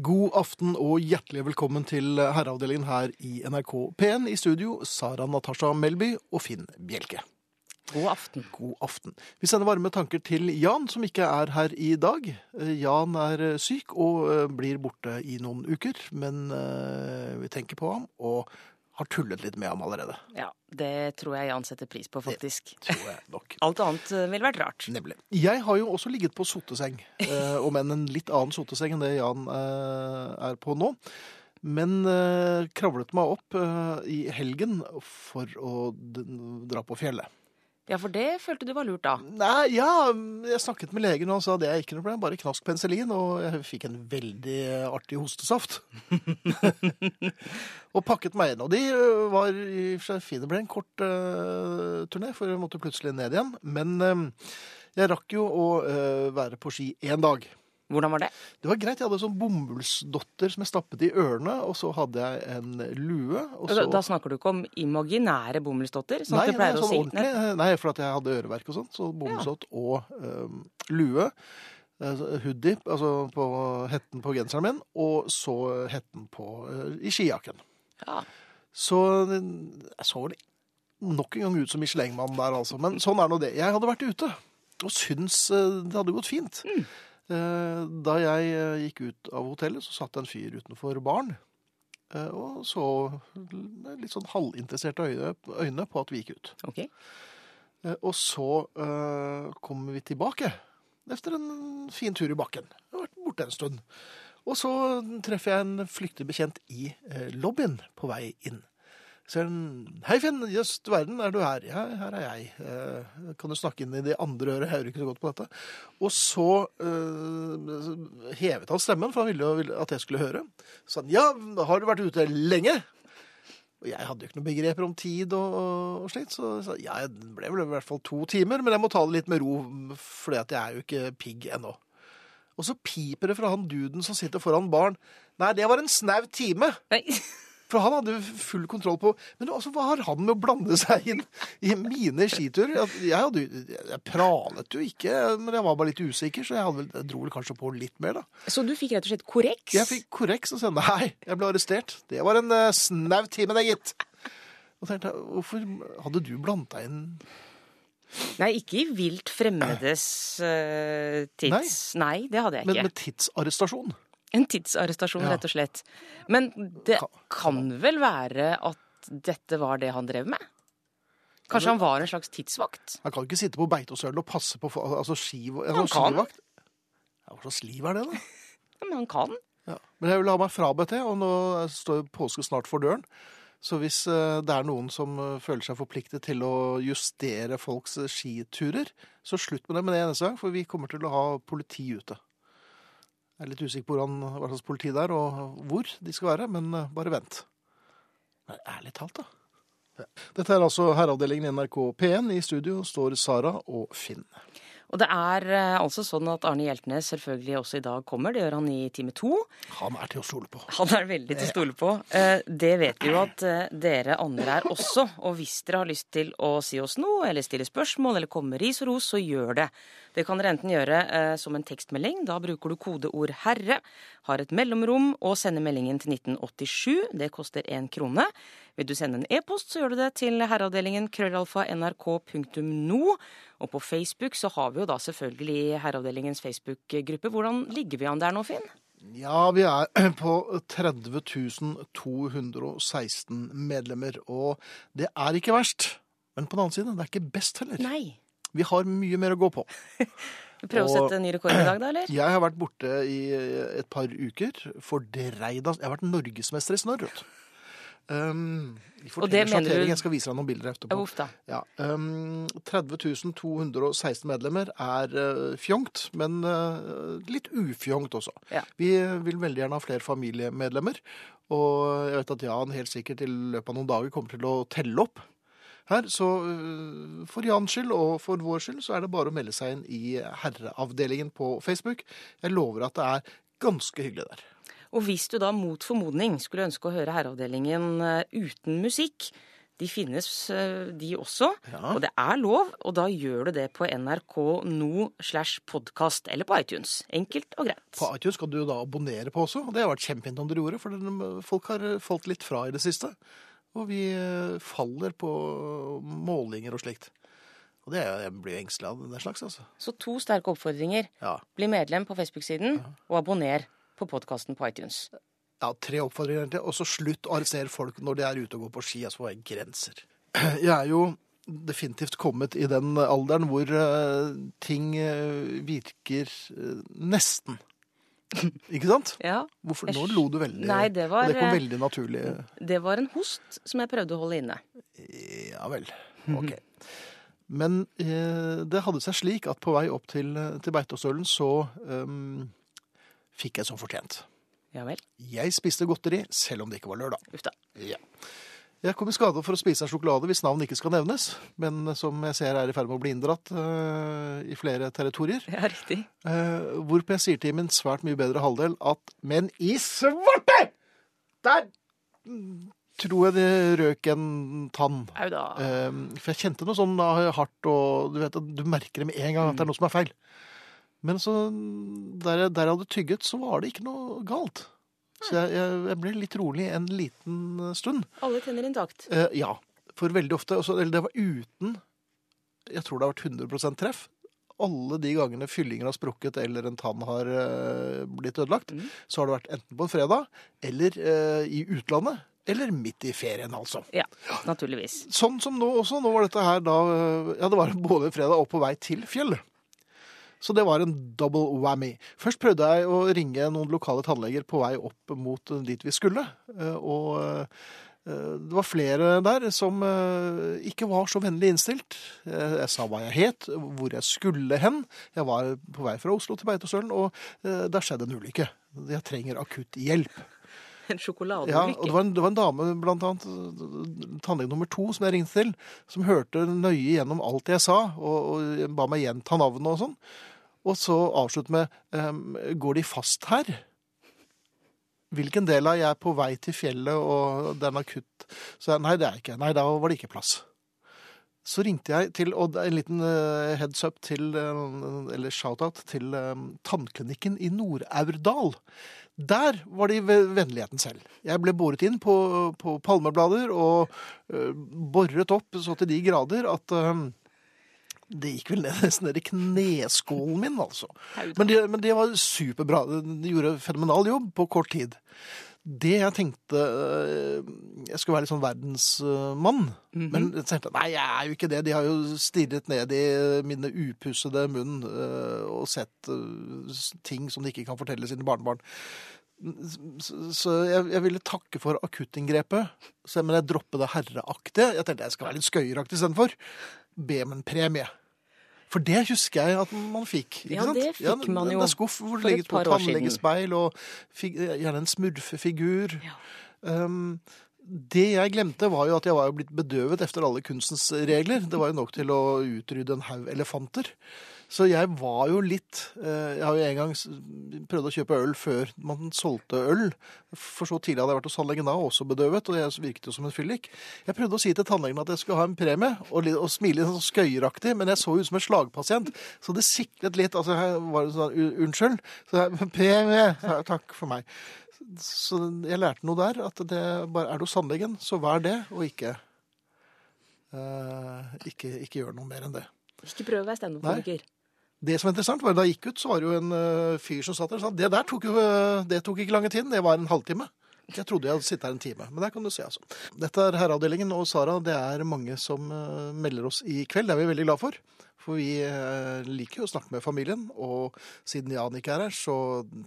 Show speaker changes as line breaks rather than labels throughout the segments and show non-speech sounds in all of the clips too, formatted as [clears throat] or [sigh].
God aften og hjertelig velkommen til herreavdelingen her i NRK P1. I studio Sara Natasha Melby og Finn Bjelke.
God aften.
God aften. Vi sender varme tanker til Jan, som ikke er her i dag. Eh, Jan er eh, syk og eh, blir borte i noen uker, men vi tenker på ham og har tullet litt med ham allerede.
Ja, det tror jeg Jan setter pris på, faktisk.
Det Tror jeg nok. [laughs]
Alt annet eh, ville vært rart.
Nemlig. Jeg har jo også ligget på soteseng, eh, om enn en litt annen soteseng enn det Jan eh, er på nå. Men eh, kravlet meg opp eh, i helgen for å dra på fjellet.
Ja, for det følte du var lurt da.
Nei, ja, jeg snakket med legen, og han sa det er ikke noe problem, bare knask penicillin, og jeg fikk en veldig artig hostesaft. [laughs] og pakket meg inn, og de var i og for seg fine. Det ble en kort uh, turné, for jeg måtte plutselig ned igjen. Men ø, jeg rakk jo å uh, være på ski én dag.
Hvordan var det?
Det var greit, jeg hadde en sånn bomullsdotter som jeg stappet i ørene, og så hadde jeg en lue. Og så...
Da, da snakker du ikke om imaginære bomullsdotter, sånn
Nei,
at du pleier
nei,
å
sånn
si.
ordentlig. Nei, for at jeg hadde øreverk og sånt. Så bomullsdott og øhm, lue. eh, Hoodie, altså på hetten på genseren min, og så hetten på øh, i skijakken.
Ja.
Så jeg så det nok en gang ut som Michelin-mann der, altså. Men sånn er nå det. Jeg hadde vært ute og syns øh, det hadde gått fint.
Mm.
Eh, Da jeg øh, gikk ut av hotellet, så satt det en fyr utenfor baren. eh, Og så med litt sånn halvinteresserte øyne, på at vi gikk ut.
Ok.
Eh, Og så kom vi tilbake efter en fin tur i bakken. Jeg har vært borte en stund. Og så treffer jeg en flyktig bekjent i eh, lobbyen på vei inn. Så han, hei Finn, jøss yes, verden, er du her? Ja, her er jeg. Eh, kan du snakke inn i det andre øret? Jeg hører ikke så godt på dette. Og så eh, hevet han stemmen, for han ville jo at jeg skulle høre. Så han, ja, har du vært ute lenge? Og jeg hadde jo ikke noen begreper om tid og, og, slikt, så jeg sa ja, det ble vel i hvert fall to timer, men jeg må ta det litt med ro, fordi at jeg er jo ikke pigg ennå. Og så piper det fra han duden som sitter foran baren. Nei, det var en snau time.
Nei. [laughs]
For han hadde full kontroll på Men altså, hva har han med å blande seg inn i mine skiturer? Jeg, hadde, jeg pralet jo ikke, men jeg var bare litt usikker, så jeg, hadde, jeg dro vel kanskje på litt mer, da.
Så du fikk rett og slett korreks?
Jeg fikk korreks og sa nei, jeg ble arrestert. Det var en uh, snau time, det, gitt. Og tenkte jeg, hvorfor hadde du blandet deg inn
Nei, ikke i vilt fremmedes uh, tids... Nei. det hadde jeg ikke.
Men med tidsarrestasjon?
En tidsarrestasjon,
Ja.
rett og slett. Men det kan vel være at dette var det han drev med? Kanskje han var en slags tidsvakt?
Han kan ikke sitte på Beitostølen og passe på altså, skiv, altså,
Han
skivakt. Ja, hva slags liv er det, da?
Ja, Men han kan.
Ja. Men jeg vil ha meg frabedt det, og nå står påske snart for døren. Så hvis eh, det er noen som eh, føler seg forpliktet til å justere folks skiturer, så slutt med det med det eneste gang, for vi kommer til å ha politi ute. Jeg er litt usikker på hvordan, hva slags politi det er, og hvor de skal være, men eh, bare vent. Men ærlig talt, da. Dette er altså herreavdelingen i NRK P1. I studio står Sara og Finn.
Og det er eh, altså sånn at Arne Hjeltnes selvfølgelig også i dag kommer. Det gjør han i time to.
Han er til å stole på.
Han er veldig til å stole på. Eh, Det vet vi jo at eh, dere andre er også. Og hvis dere har lyst til å si oss noe, eller stille spørsmål, eller komme med ris og ros, så gjør det. Det kan dere enten gjøre som en tekstmelding. Da bruker du kodeord 'herre', har et mellomrom og sender meldingen til 1987. Det koster én krone. Vil du sende en e-post, så gjør du det til herreavdelingen krøllalfa nrk.no. Og på Facebook så har vi jo da selvfølgelig Herreavdelingens Facebook-gruppe. Hvordan ligger vi an der nå, Finn?
Ja, vi er [clears throat] på 30 216 medlemmer, og det er ikke verst. Men på den annen side, det er ikke best heller.
Nei.
Vi har mye mer å gå på. [laughs]
Prøve å sette en ny rekord i dag, da, eller? [clears throat]
Jeg har vært borte i et par uker. Fordreid av Jeg har vært norgesmester i snørr. vet du. Um,
Og det mener du-
Jeg skal vise deg noen bilder
Ja,
etterpå. Ja, um, 30 216 medlemmer er uh, fjongt, men uh, litt ufjongt også.
Ja.
Vi vil veldig gjerne ha flere familiemedlemmer, og jeg vet at Jan helt sikkert i løpet av noen dager kommer til å telle opp her. Så uh, for Jans skyld og for vår skyld så er det bare å melde seg inn i herreavdelingen på Facebook. Jeg lover at det er ganske hyggelig der.
Og hvis du da mot formodning skulle ønske å høre Herreavdelingen eh, uten musikk, De finnes, eh, de også.
Ja.
Og det er lov, og da gjør du det på NRK no slash podkast eller på iTunes. Enkelt og greit.
På iTunes skal du da abonnere på også, og det har vært kjempefint om dere gjorde, for folk har falt litt fra i det siste. Og vi eh, faller på målinger og slikt. Og det er, jeg blir engstelig av den slags, altså.
Så to sterke oppfordringer.
Ja.
Bli medlem på Facebook-siden, og abonner på podkasten på iTunes.
Ja, tre oppfordringer til. Og så slutt å arrestere folk når de er ute og går på ski. Altså, på er grenser? [clears throat] Jeg er jo definitivt kommet i den alderen hvor eh, ting eh, virker eh, nesten. [laughs] Ikke sant?
Ja,
Hvorfor? Nå lo du veldig.
Nei, det var,
det kom veldig naturlig.
det var en host som jeg prøvde å holde inne.
Ja vel. [laughs] Ok. Men eh, det hadde seg slik at på vei opp til, til Beitostølen så ehm, fikk jeg som fortjent.
Ja vel.
Jeg spiste godteri selv om det ikke var lørdag.
Uff da.
Ja. Jeg kom i skade for å spise en sjokolade hvis navn ikke skal nevnes, men som jeg ser er i ferd med å bli inndratt uh, i flere territorier.
Ja, riktig.
Uh, hvorpå jeg sier til min svært mye bedre halvdel at Men i svarte! Der mm, tror jeg det røk en tann.
Au da.
Uh, for jeg kjente noe sånn hardt, og du vet du merker det med en gang at det er noe som er feil. Men så, der jeg, der jeg hadde tygget, så var det ikke noe galt. Så jeg, jeg, ble litt rolig en liten eh, stund.
Alle tenner intakt.
Eh, ja, for veldig ofte også, Eller det var uten Jeg tror det har vært 100% treff. Alle de gangene fyllinger har sprukket eller en tann har eh, blitt ødelagt,
mm.
så har det vært enten på en fredag eller eh, i utlandet. Eller midt i ferien, altså.
Ja, naturligvis.
Sånn som nå også. Nå var dette her da eh, Ja, det var både fredag og på vei til fjellet. Så det var en double whammy. Først prøvde jeg å ringe noen lokale tannleger på vei opp mot dit vi skulle. eh, Og eh, det var flere der som eh, ikke var så vennlig innstilt. Jeg sa hva jeg het, hvor jeg skulle hen. Jeg var på vei fra Oslo til Beitostølen, og der skjedde en ulykke. Jeg trenger akutt hjelp.
En
Ja, og det var, en, det var en dame, blant annet tannlege nummer to, som jeg ringte til, som hørte nøye gjennom alt jeg sa, og, og ba meg gjenta navnet og sånn. Og så avslutte med um, Går de fast her? Hvilken del av jeg er på vei til fjellet, og det er en akutt Så jeg, nei, det er jeg ikke. Nei, da var det ikke plass. Så ringte jeg til, og er en liten eh, heads up til, eh, eller shout-out til eh, tannklinikken i Nord-Aurdal. Der var de ved vennligheten selv. Jeg ble båret inn på, på palmeblader og uh, boret opp så til de grader at eh, det gikk vel ned, [laughs] nesten ned i kneskålen min, altså. Men det, men det var superbra. De gjorde fenomenal jobb på kort tid. Det jeg tenkte øh, Jeg skulle være litt sånn verdensmann. Men jeg tenkte nei, jeg er jo ikke det. De har jo stirret ned i mine upussede munn øh, og sett øh, ting som de ikke kan fortelle sine barnebarn. Så, så jeg, jeg ville takke for akuttinngrepet, men jeg droppet det herreaktige. Jeg tenkte jeg skal være litt skøyeraktig istedenfor. Be om en premie. For det husker jeg at man fikk.
Ja,
sant?
det fikk man jo
En skuff hvor det
et
ligget på tannlegespeil, og gjerne en smurfefigur.
Ja.
Um, det jeg glemte, var jo at jeg var jo blitt bedøvet etter alle kunstens regler. Det var jo nok til å utrydde en haug elefanter. Så jeg var jo litt eh, Jeg har jo en gang prøvd å kjøpe øl før man solgte øl. For så tidlig hadde jeg vært hos tannlegen da, også bedøvet, og jeg virket jo som en fyllik. Jeg prøvde å si til tannlegen at jeg skulle ha en premie, og, og smile sånn skøyeraktig, men jeg så ut som en slagpasient, så det siklet litt. Altså, jeg var sånn Unnskyld. Så jeg, premie! jeg, Takk for meg. Så jeg lærte noe der, at det bare er du hos tannlegen, så vær det, og ikke, Uh, ikke, ikke gjør noe mer enn det.
Ikke prøv å være standup-komiker.
Det som er interessant, var da jeg gikk ut, så var det jo en uh, fyr som satt der og sa det der tok jo eh, det tok ikke lange tiden, det var en halvtime. Jeg trodde jeg hadde sittet her en time, men der kan du se, altså. Dette er Herreavdelingen, og Sara, det er mange som uh, melder oss i kveld. Det er vi veldig glad for. For vi liker jo å snakke med familien, og siden Jan ikke er her, så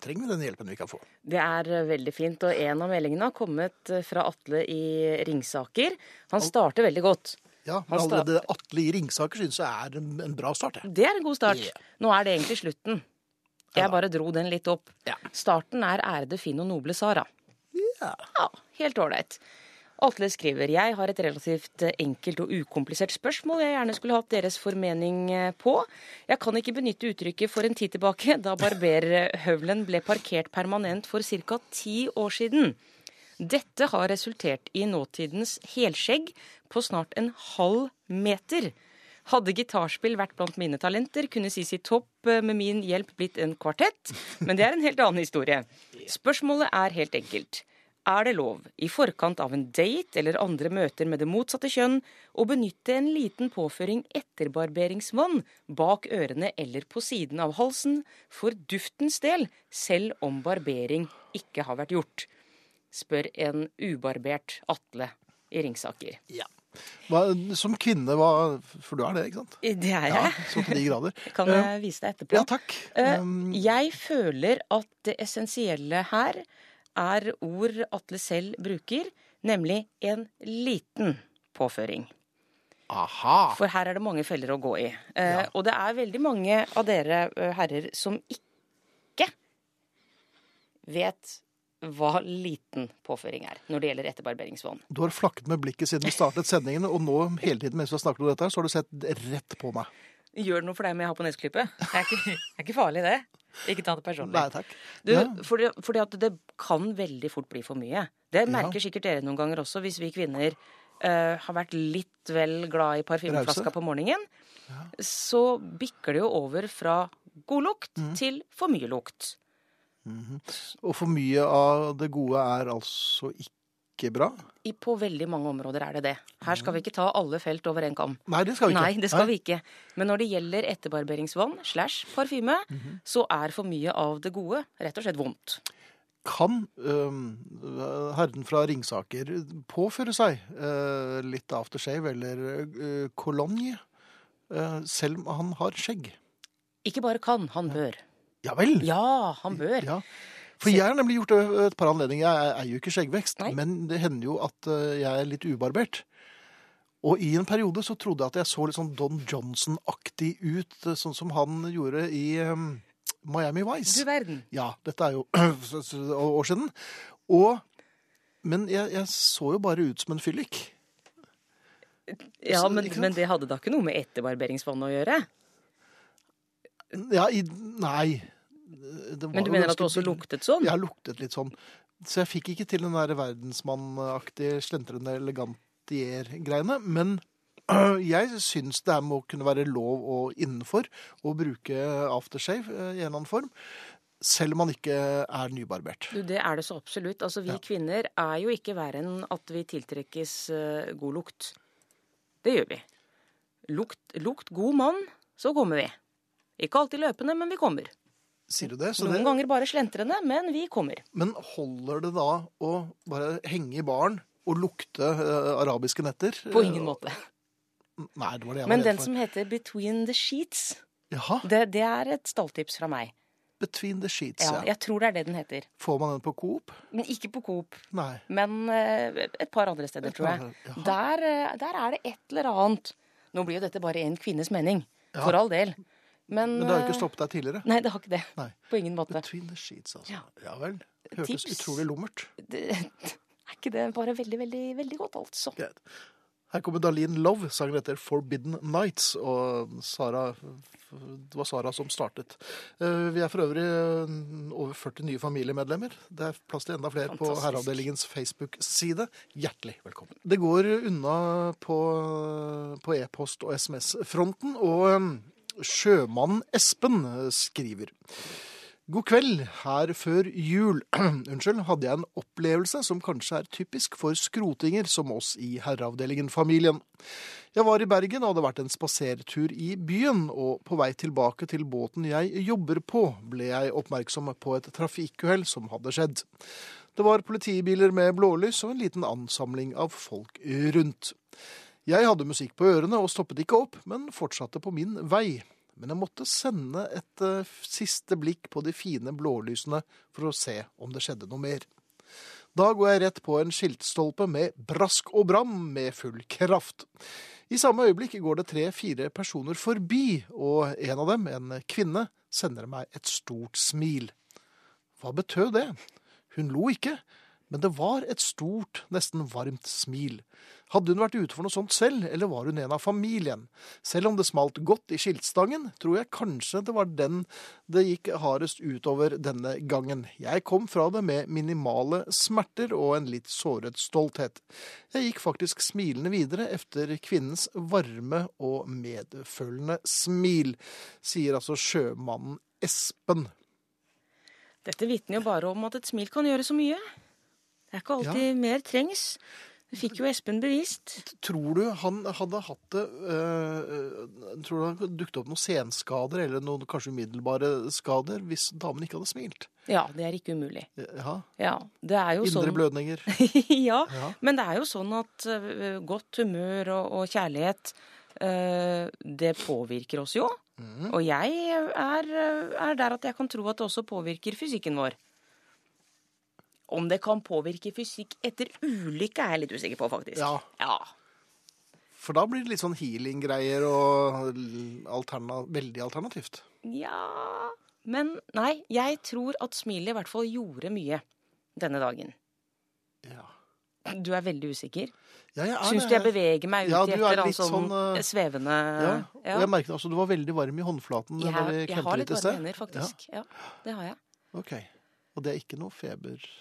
trenger vi den hjelpen vi kan få.
Det er veldig fint, og en av meldingene har kommet fra Atle i Ringsaker. Han starter veldig godt.
Ja,
men
allerede Atle i Ringsaker synes jeg er en, en bra start. jeg.
Det er en god start.
Yeah.
Nå er det egentlig slutten. Jeg bare dro den litt opp.
Ja.
Starten er ærede Finn og noble Sara.
Ja.
Ja, helt ålreit. Atle skriver jeg har et relativt enkelt og ukomplisert spørsmål jeg gjerne skulle hatt deres formening eh, på. Jeg kan ikke benytte uttrykket for en tid tilbake, da barberhøvelen ble parkert permanent for ca. ti år siden. Dette har resultert i nåtidens helskjegg på snart en halv meter. Hadde gitarspill vært blant mine talenter, kunne Sisi Topp eh, med min hjelp blitt en kvartett, men det er en helt annen historie. Spørsmålet er helt enkelt. Er det lov, i forkant av en date eller andre møter med det motsatte kjønn, å benytte en liten påføring etterbarberingsvann bak ørene eller på siden av halsen for duftens del, selv om barbering ikke har vært gjort? Spør en ubarbert Atle i Ringsaker.
Ja. Hva, som kvinne, hva For du er det, ikke sant?
Det er
Ja,
jeg.
Så til de grader. [laughs]
Kan jeg vise deg etterpå?
Ja, takk.
Eh,
Um,
Jeg føler at det essensielle her er ord Atle selv bruker, nemlig en liten påføring.
aha.
For her er det mange feller å gå i. Eh,
Ja.
Og det er veldig mange av dere eh, herrer som ikke vet hva liten påføring er når det gjelder etterbarberingsvann.
Du har flakket med blikket siden vi startet sendingen, og nå hele tiden mens vi har snakket om dette, så har du sett rett på meg.
Gjør det noe for deg med jeg har på neseklippet? Det er ikke, er ikke farlig, det. Ikke ta det personlig.
Nei takk.
Du,
Ja.
fordi, fordi at det kan veldig fort bli for mye. Det merker sikkert dere noen ganger også, hvis vi kvinner uh, har vært litt vel glad i parfymeflaska på morgenen. Så bikker det jo over fra god lukt
Mm.
til for mye lukt.
Og for mye av det gode er altså ikke bra?
I, på veldig mange områder er det det. Her skal vi ikke ta alle felt over en kam.
Nei, det skal vi ikke.
Nei, det skal vi ikke. Men når det gjelder etterbarberingsvann slash parfyme,
Mhm.
så er for mye av det gode rett og slett vondt.
Kan øh, herren fra Ringsaker påføre seg øh, litt aftershave eller øh, kolonje, øh, selv om han har skjegg?
Ikke bare kan, han bør.
Ja vel?
Ja, han bør.
Ja. For jeg har nemlig gjort det et par anledninger. Jeg er jo ikke skjeggvekst,
Nei.
men det hender jo at øh, jeg er litt ubarbert. Og i en periode så trodde jeg at jeg så litt sånn Don Johnson-aktig ut, øh, sånn som han gjorde i øhm, Miami Vice.
Du verden.
Ja, dette er jo [clears throat] år siden. Og, men jeg, jeg så jo bare ut som en fyllik.
Ja, men, men det hadde da ikke noe med etterbarberingsvann å gjøre?
Ja, i, nei. Det
Men du mener at du også luktet sånn?
Ja, luktet litt sånn. Så jeg fikk ikke til den der verdensmannaktige, slentrende elegantier-greiene. Men [clears throat] jeg syns det her må kunne være lov og innenfor å bruke aftershave øh, i en eller annen form. Selv om man ikke er nybarbert.
Du, det er det så absolutt. Altså, Vi
Ja.
kvinner er jo ikke verre enn at vi tiltrekkes eh, god lukt. Det gjør vi. Lukt, lukt god mann, så kommer vi. Ikke alltid løpende, men vi kommer.
Sier du det? Så
Noen
det
ganger bare slentrende, men vi kommer.
men holder det da å bare henge i baren og lukte uh, arabiske netter?
På ingen måte.
Nei, det var det jeg
Men
var
den
for.
som heter Between the Sheets,
Jaha.
det, det er et stalltips fra meg.
Between the sheets,
Ja. Jeg tror det er det den heter.
Får man den på Coop?
Men ikke på Coop.
Nei.
Men uh, et par andre steder,
par,
tror jeg. Der, eh, der er det et eller annet. Nå blir jo dette bare en kvinnes mening,
Ja.
for all del. Men,
Men det har jo
eh,
ikke stoppet deg tidligere.
Nei, det har ikke det.
Nei.
På ingen måte.
Between the sheets, altså.
Ja.
Ja, vel. Hørtes
Tips.
utrolig lummert.
Det, [laughs] er ikke det bare veldig, veldig, veldig godt, altså?
Greit. Her kommer Darlene Love. Sangen heter Forbidden Nights. Og Sara, det var Sara som startet. Eh, Vi er for øvrig eh, over 40 nye familiemedlemmer. Det er plass til enda flere på
Fantastisk.
Herreavdelingens Facebook-side. Hjertelig velkommen. Det går unna på, på e-post- og SMS-fronten, og eh, sjømannen Espen eh, skriver God kveld. Her før jul [clears throat] unnskyld, hadde jeg en opplevelse som kanskje er typisk for skrotinger som oss i Herreavdelingen-familien. Jeg var i Bergen og hadde vært en spasertur i byen, og på vei tilbake til båten jeg jobber på, ble jeg oppmerksom på et trafikkuhell som hadde skjedd. Det var politibiler med blålys og en liten ansamling av folk rundt. Jeg hadde musikk på ørene og stoppet ikke opp, men fortsatte på min vei. Men jeg måtte sende et uh, siste blikk på de fine blålysene for å se om det skjedde noe mer. Da går jeg rett på en skiltstolpe med brask og bram med full kraft. I samme øyeblikk går det tre-fire personer forbi, og en av dem, en kvinne, sender meg et stort smil. Hva betød det? Hun lo ikke, Men det var et stort, nesten varmt smil. Hadde hun vært ute for noe sånt selv, eller var hun en av familien? Selv om det smalt godt i skiltstangen, tror jeg kanskje det var den det gikk hardest utover denne gangen. Jeg kom fra det med minimale smerter og en litt såret stolthet. Jeg gikk faktisk smilende videre efter kvinnens varme og medfølende smil, sier altså sjømannen Espen.
Dette vitner jo bare om at et smil kan gjøre så mye. Det er ikke alltid mer trengs. Det fikk jo Espen bevist.
Tror du han hadde hatt det øh, Tror du han dukket opp noen senskader eller noen kanskje umiddelbare skader hvis damen ikke hadde smilt?
Ja, det er ikke umulig.
Ja,
Ja, det er jo
Indre
sånn
blødninger. [laughs]
ja,
Ja.
men det er jo sånn at øh, godt humør og, og kjærlighet, øh, det påvirker oss jo.
Mm.
Og jeg er, er der at jeg kan tro at det også påvirker fysikken vår. Om det kan påvirke fysikk etter ulykke, er jeg litt usikker på, faktisk.
Ja.
Ja.
For da blir det litt sånn healing-greier og alterna veldig alternativt.
Ja Men nei, jeg tror at smilet i hvert fall gjorde mye denne dagen.
Ja.
Du er veldig usikker.
Ja, jeg er
Syns du jeg beveger meg ut
Ja,
i
etter
et
er
eller annet sånn,
sånn, eh,
svevende
Ja,
Ja.
og jeg merket altså du var veldig varm i håndflaten
Jeg,
da vi
jeg
klemte
har
litt
litt
i
varme
sted.
hender, faktisk. Ja. det har jeg.
Ok. Og det er ikke noe feberting?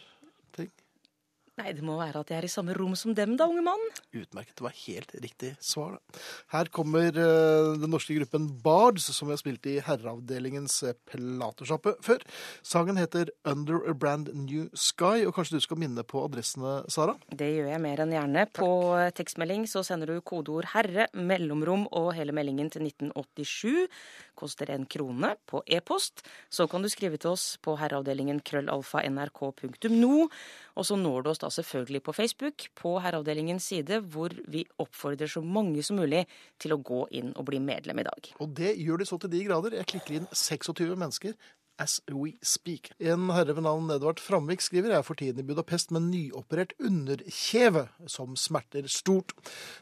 Nei, det må være at jeg er i samme rom som dem, da, unge mann.
Utmerket. Det var helt riktig svar. da. Her kommer eh, den norske gruppen Bards, som vi har spilt i herreavdelingens eh, platesjappe før. Sangen heter Under a Brand New Sky, og kanskje du skal minne på adressene, Sara?
Det gjør jeg mer enn gjerne. På Takk. tekstmelding så sender du kodeord 'herre', mellomrom og hele meldingen til 1987. Koster en krone på e-post. Så kan du skrive til oss på herreavdelingen krøllalfa nrk.no. Og så når du oss da selvfølgelig på Facebook, på Herreavdelingens side, hvor vi oppfordrer så mange som mulig til å gå inn og bli medlem i dag.
Og det gjør de så til de grader. Jeg klikker inn 26 mennesker as we speak. En herre ved navn Edvard Framvik skriver jeg er for tiden i Budapest med nyoperert underkjeve som smerter stort.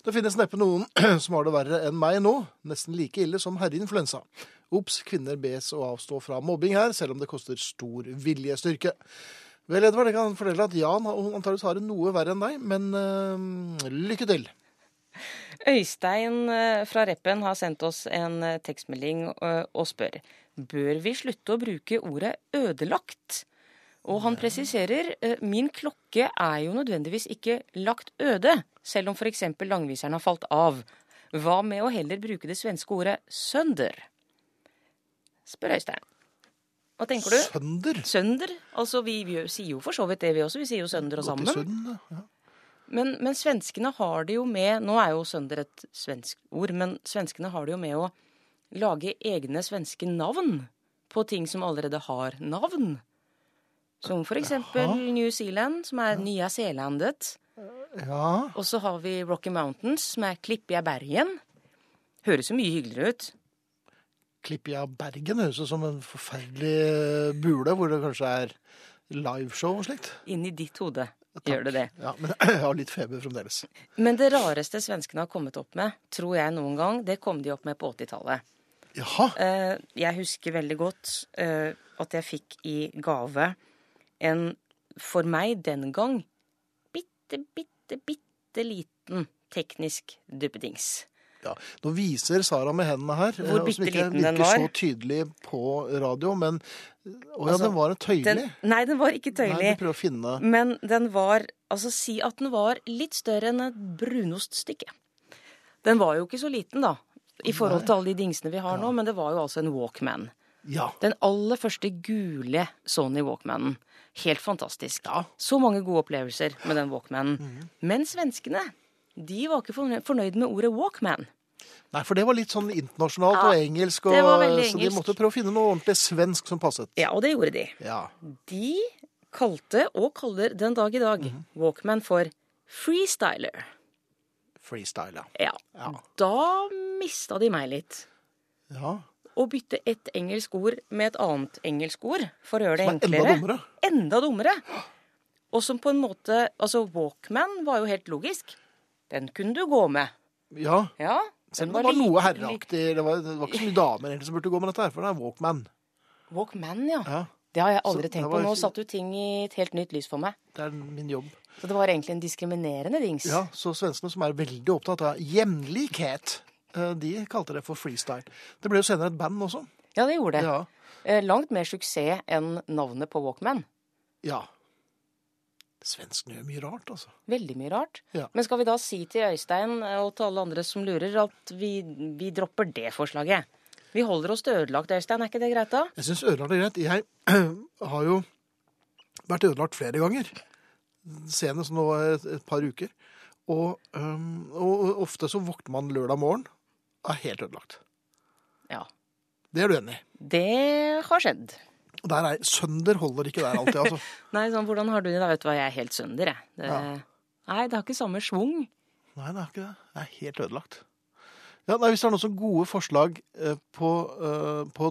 Det finnes neppe noen [clears throat] som har det verre enn meg nå, nesten like ille som herreinfluensa. Ops, kvinner bes å avstå fra mobbing her, selv om det koster stor viljestyrke. Vel, Edvard, jeg kan fortelle at Jan hun antakeligvis har det noe verre enn deg, men øh, lykke til.
Øystein eh, fra Reppen har sendt oss en eh, tekstmelding og spør Bør vi slutte å bruke ordet ødelagt? Og han presiserer eh, min klokke er jo nødvendigvis ikke lagt øde, selv om f.eks. langviseren har falt av. Hva med å heller bruke det svenske ordet sønder? Spør Øystein. Hva tenker du?
Sønder.
Sønder? Altså, vi, vi sier jo for så vidt det, vi også. Vi sier jo sønder og sammen.
sund, ja.
Men, men svenskene har det jo med Nå er jo sønder et svensk ord, men svenskene har det jo med å lage egne svenske navn på ting som allerede har navn. Som for eksempel
Jaha.
New Zealand, som er Nya Zeelandet.
Ja,
Og så har vi Rocky Mountains, som er Klippia Bergen. Høres jo mye hyggeligere ut.
Klippia Bergen høres ut som en forferdelig eh, bule, hvor det kanskje er liveshow og slikt.
Inni ditt hode gjør det det.
Ja, men [clears throat] jeg har litt feber fremdeles.
Men det rareste svenskene har kommet opp med, tror jeg noen gang, det kom de opp med på 80-tallet.
Jaha.
Eh, jeg husker veldig godt eh, at jeg fikk i gave en, for meg den gang, bitte, bitte, bitte liten teknisk duppedings.
Ja. Nå viser Sara med hendene her, eh,
Hvor
og som ikke virker så tydelig på radio, men Å ja,
Altså,
den var en tøyelig.
Den, nei, den var ikke
Nei, du prøver å finne
Men den var Altså, si at den var litt større enn et brunoststykke. Den var jo ikke så liten, da, i forhold til alle de dingsene vi har nå, men det var jo altså en Walkman.
Ja.
Den aller første gule Sony Walkmanen. Helt fantastisk. Så mange gode opplevelser med den Walkmanen.
Mm.
Men svenskene, de var ikke fornø- fornøyd med ordet Walkman.
Nei, for det var litt sånn internasjonalt
Ja,
og engelsk, og,
engelsk,
så de måtte prøve å finne noe ordentlig svensk som passet.
Ja, og det gjorde de.
Ja.
De kalte, og kaller den dag i dag,
Mhm.
Walkman for freestyler.
Freestyle, ja.
Ja. Da mista de meg litt.
ja.
Å bytte ett engelsk ord med et annet engelsk ord for å gjøre det
er enda dummere.
Enda dummere. Og som på en måte Altså, Walkman var jo helt logisk. Den kunne du gå med.
Ja.
Ja.
Selv om det var noe herreaktig. Det var, det var ikke så mye damer egentlig som burde gå med dette her, for det er Walkman.
Walkman, ja.
Ja.
Det har jeg aldri
så,
tenkt
var
på. Nå satte du ting i et helt nytt lys for meg.
Det er min jobb.
Så det var egentlig en diskriminerende dings.
Ja, Så svenskene, som er veldig opptatt av jevnlikhet, eh, de kalte det for freestyle. Det ble jo senere et band også.
Ja, det gjorde det.
Ja.
Eh, Langt mer suksess enn navnet på Walkman.
ja. Svenskene gjør mye rart, altså.
Veldig mye rart.
Ja.
Men skal vi da si til Øystein og til alle andre som lurer, at vi, vi dropper det forslaget? Vi holder oss til ødelagt, Øystein. Er ikke det greit, da?
Jeg syns ødelagt er greit. Jeg [clears throat] har jo vært ødelagt flere ganger. Senest nå et, et par uker. Og, um, og ofte så våkner man lørdag morgen er helt ødelagt.
Ja.
Det er du enig i?
Det har skjedd.
Der er, sønder holder ikke der alltid, altså. [laughs]
Nei, sånn, hvordan har du det? da? Vet du hva, jeg er helt sønder, jeg. Det,
Ja.
Nei, det har ikke samme schwung.
Nei, det er ikke det. Det er helt ødelagt. Ja, nei, Hvis det er noen så gode forslag eh, på, eh, på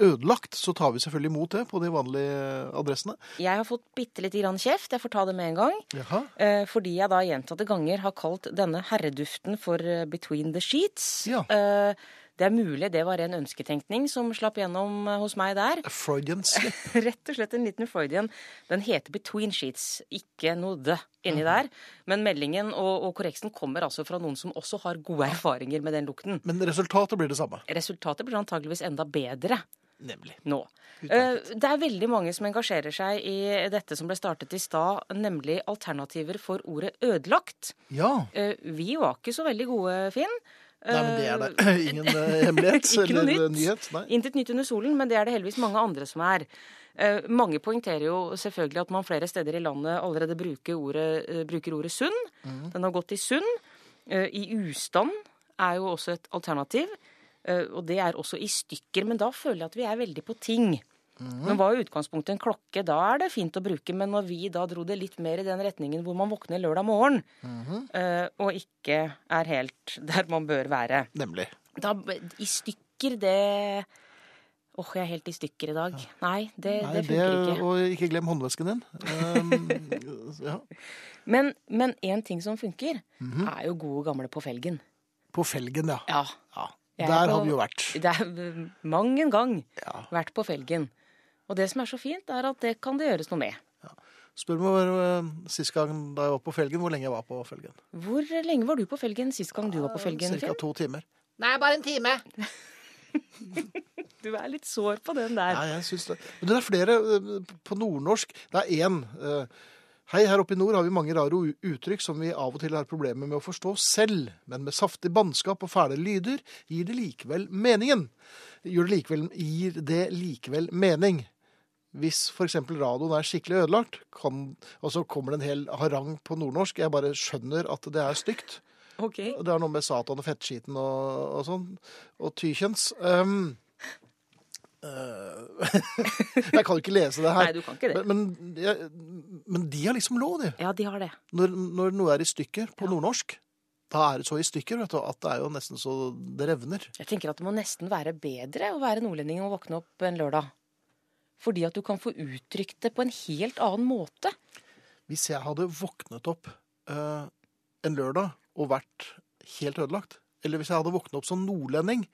ødelagt, så tar vi selvfølgelig imot det på de vanlige adressene.
Jeg har fått bitte lite grann kjeft, jeg får ta det med en gang.
Jaha.
Eh, fordi jeg da gjentatte ganger har kalt denne herreduften for eh, Between the Sheets.
Ja.
Eh, det er mulig det var en ønsketenkning som slapp gjennom hos meg der.
Freudian slip. [laughs]
Rett og slett en liten Freudian. Den heter Between Sheets, ikke noe the inni der. Men meldingen og, og korreksen kommer altså fra noen som også har gode erfaringer med den lukten.
Men resultatet blir det samme.
Resultatet blir antageligvis enda bedre
Nemlig.
nå. Utmerket. Det er veldig mange som engasjerer seg i dette som ble startet i stad, nemlig alternativer for ordet ødelagt.
Ja.
Eh, Vi var ikke så veldig gode, Finn.
Nei, men det er det. [laughs] Ingen eh, hemmelighet [laughs]
Ikke noe
eller
nytt.
nyhet. Nei.
Intet nytt under solen, men det er det heldigvis mange andre som er. Eh, mange poengterer jo selvfølgelig at man flere steder i landet allerede bruker ordet, eh, bruker ordet sunn.
Mm.
Den har gått i sunn. Eh, I ustand er jo også et alternativ. Eh, og det er også i stykker, men da føler jeg at vi er veldig på ting.
Mm.
Men var i utgangspunktet en klokke, da er det fint å bruke. Men når vi da dro det litt mer i den retningen hvor man våkner lørdag morgen, mm. og ikke er helt [laughs] der man bør være
Nemlig.
da, I stykker, det Åh, jeg er helt i stykker i dag. Nei, det,
Nei,
det funker ikke.
Og ikke glem håndvesken din. Um, [laughs] ja.
Men, men en ting som funker,
Mhm.
er jo gode gamle på felgen.
På felgen, ja.
Ja.
ja.
Er
Der
på-
har vi jo vært. [laughs]
Det er mang en gang
Ja.
vært på felgen. Og det som er så fint, er at det kan det gjøres noe med.
Spør meg uh, sist gang da jeg var på felgen, hvor lenge jeg var på felgen.
Hvor lenge var du på felgen sist gang du var på felgen,
Cirka to timer.
Nei, bare en time. [laughs]
Du er litt sår på den der.
Ja, jeg synes det. Men det er flere uh, på nordnorsk. Det er én. Uh, Hei, her oppe i nord har vi mange rare uttrykk som vi av og til har problemer med å forstå selv, men med saftig bannskap og fæle lyder gir det likevel meningen. Gjør det likevel, gir det likevel mening. Hvis f.eks. radioen er skikkelig ødelagt, kan, og så kommer det en hel harang på nordnorsk, jeg bare skjønner at det er stygt.
Ok.
Det er noe med Satan og fettskiten og, og sånn. Og tykjønns. Um, eh, [laughs] jeg kan ikke lese det her.
Nei, du kan ikke det.
Men, men, jeg, men de har liksom lov, de.
Ja, de har det.
Når, når noe er i stykker på nordnorsk, da er det så i stykker vet du, at det er jo nesten så det revner.
Jeg tenker at det må nesten være bedre å være nordlending og våkne opp en lørdag. Fordi at du kan få uttrykt det på en helt annen måte.
Hvis jeg hadde våknet opp uh, en lørdag og vært helt ødelagt, eller hvis jeg hadde våknet opp som nordlending,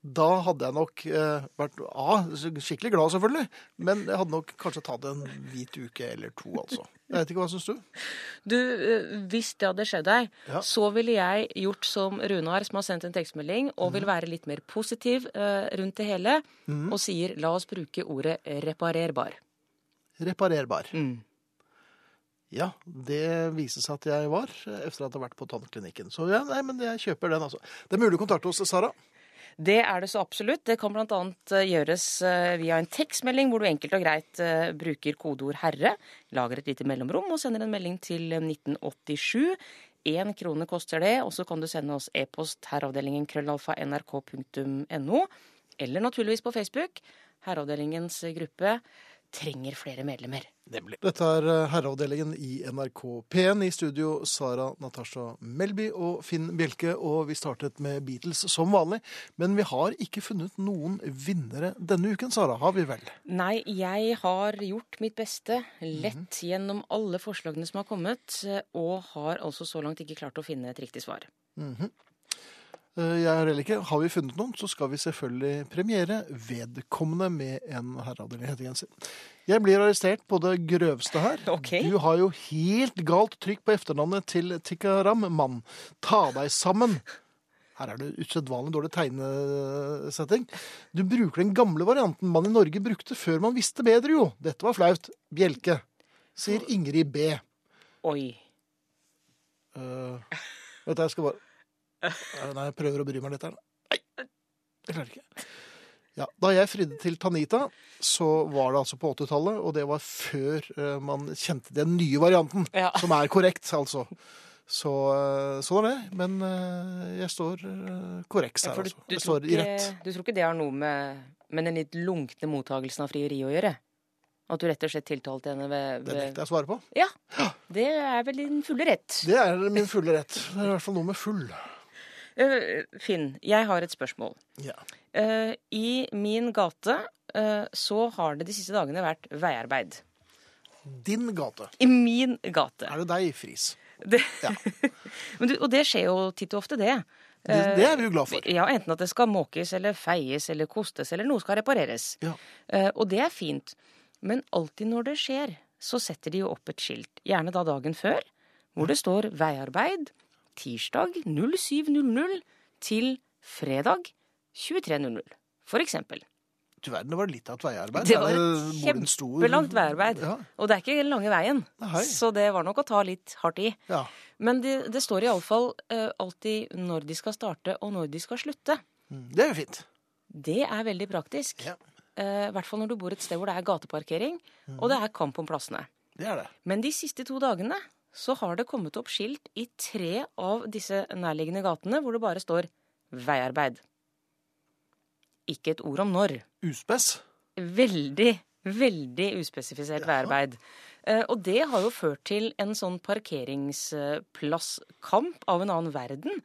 da hadde jeg nok eh, vært A, skikkelig glad selvfølgelig, men jeg hadde nok kanskje tatt en hvit uke eller to, altså. Jeg vet ikke, hva syns du?
Du, eh, Hvis det hadde skjedd deg,
Ja.
så ville jeg gjort som Runar, som har sendt en tekstmelding, og vil være litt mer positiv eh, rundt det hele, og sier la oss bruke ordet reparerbar.
Reparerbar.
Mm.
Ja, det viser seg at jeg var, etter efter at jeg har vært på tannklinikken. Så ja, nei, men jeg kjøper den, altså. Det er mulig å kontakte oss, Sara.
Det er det så absolutt. Det kan bl.a. gjøres eh, via en tekstmelding hvor du enkelt og greit eh, bruker kodeord 'herre', lager et lite mellomrom og sender en melding til 1987. Én krone koster det, og så kan du sende oss e-post herreavdelingen krøllalfa nrk.no, eller naturligvis på Facebook. Herreavdelingens gruppe trenger flere medlemmer.
Nemlig. Dette er eh, Herreavdelingen i NRK P1. I studio Sara Natasha Melby og Finn Bjelke. Og vi startet med Beatles som vanlig. Men vi har ikke funnet noen vinnere denne uken, Sara. Har vi vel?
Nei, jeg har gjort mitt beste, lett gjennom alle forslagene som har kommet, og har altså så langt ikke klart å finne et riktig svar.
Eh, Jeg har heller ikke. Har vi funnet noen, så skal vi selvfølgelig premiere vedkommende med en herreavdeling hettegenser. Jeg blir arrestert på det grøvste her.
Okay.
Du har jo helt galt trykk på etternavnet til Tikaram, mann. Ta deg sammen. Her er det usedvanlig dårlig tegnesetting. Du bruker den gamle varianten man i Norge brukte før man visste bedre, jo. Dette var flaut. Bjelke. Sier Ingrid B.
Oi.
Uh, vet du, jeg skal bare Eh, Nei, jeg prøver å bry meg litt her. Nei, jeg klarer ikke. Ja, da jeg fridde til Tanita, så var det altså på 80-tallet, og det var før eh, man kjente den nye varianten,
Ja.
som er korrekt, altså. Så eh, sånn er det. Men eh, jeg står korrekt her, altså. Jeg
tror
står i rett.
du tror ikke det har noe med, med den litt lunkne mottagelsen av frieri å gjøre? At du rett og slett tiltalte henne ved,
Det
ved
nekter jeg å svare på.
Ja. Det er vel din fulle rett.
Det er min fulle rett. Det er i hvert fall noe med full.
Eh, Finn, jeg har et spørsmål.
Ja.
Eh, I min gate eh, så har det de siste dagene vært veiarbeid.
Din gate.
I min gate.
Er det deg, Friis?
Det,
Ja. [laughs]
Du, og det skjer jo titt og ofte, det.
Det, det er vi jo glad for.
Ja, Enten at det skal måkes eller feies eller kostes eller noe skal repareres.
Ja.
Og det er fint. Men alltid når det skjer, så setter de jo opp et skilt, gjerne da dagen før, hvor det står veiarbeid tirsdag 07.00 til fredag 23.00. For eksempel.
Du verden, det var litt av et veiarbeid.
Det var et kjempelangt veiarbeid.
Ja.
Og det er ikke lange veien,
Nei.
så det var nok å ta litt hardt i.
ja.
Men det, det står iallfall uh, alltid når de skal starte og når de skal slutte.
Mm, Det er jo fint.
Det er veldig praktisk.
Ja.
uh, hvert fall når du bor et sted hvor det er gateparkering, og det er kamp om plassene.
Det er det.
Men de siste to dagene så har det kommet opp skilt i tre av disse nærliggende gatene hvor det bare står 'veiarbeid'. Ikke et ord om når.
Uspes.
Veldig, veldig uspesifisert veiarbeid. Eh, Og det har jo ført til en sånn parkeringsplasskamp av en annen verden.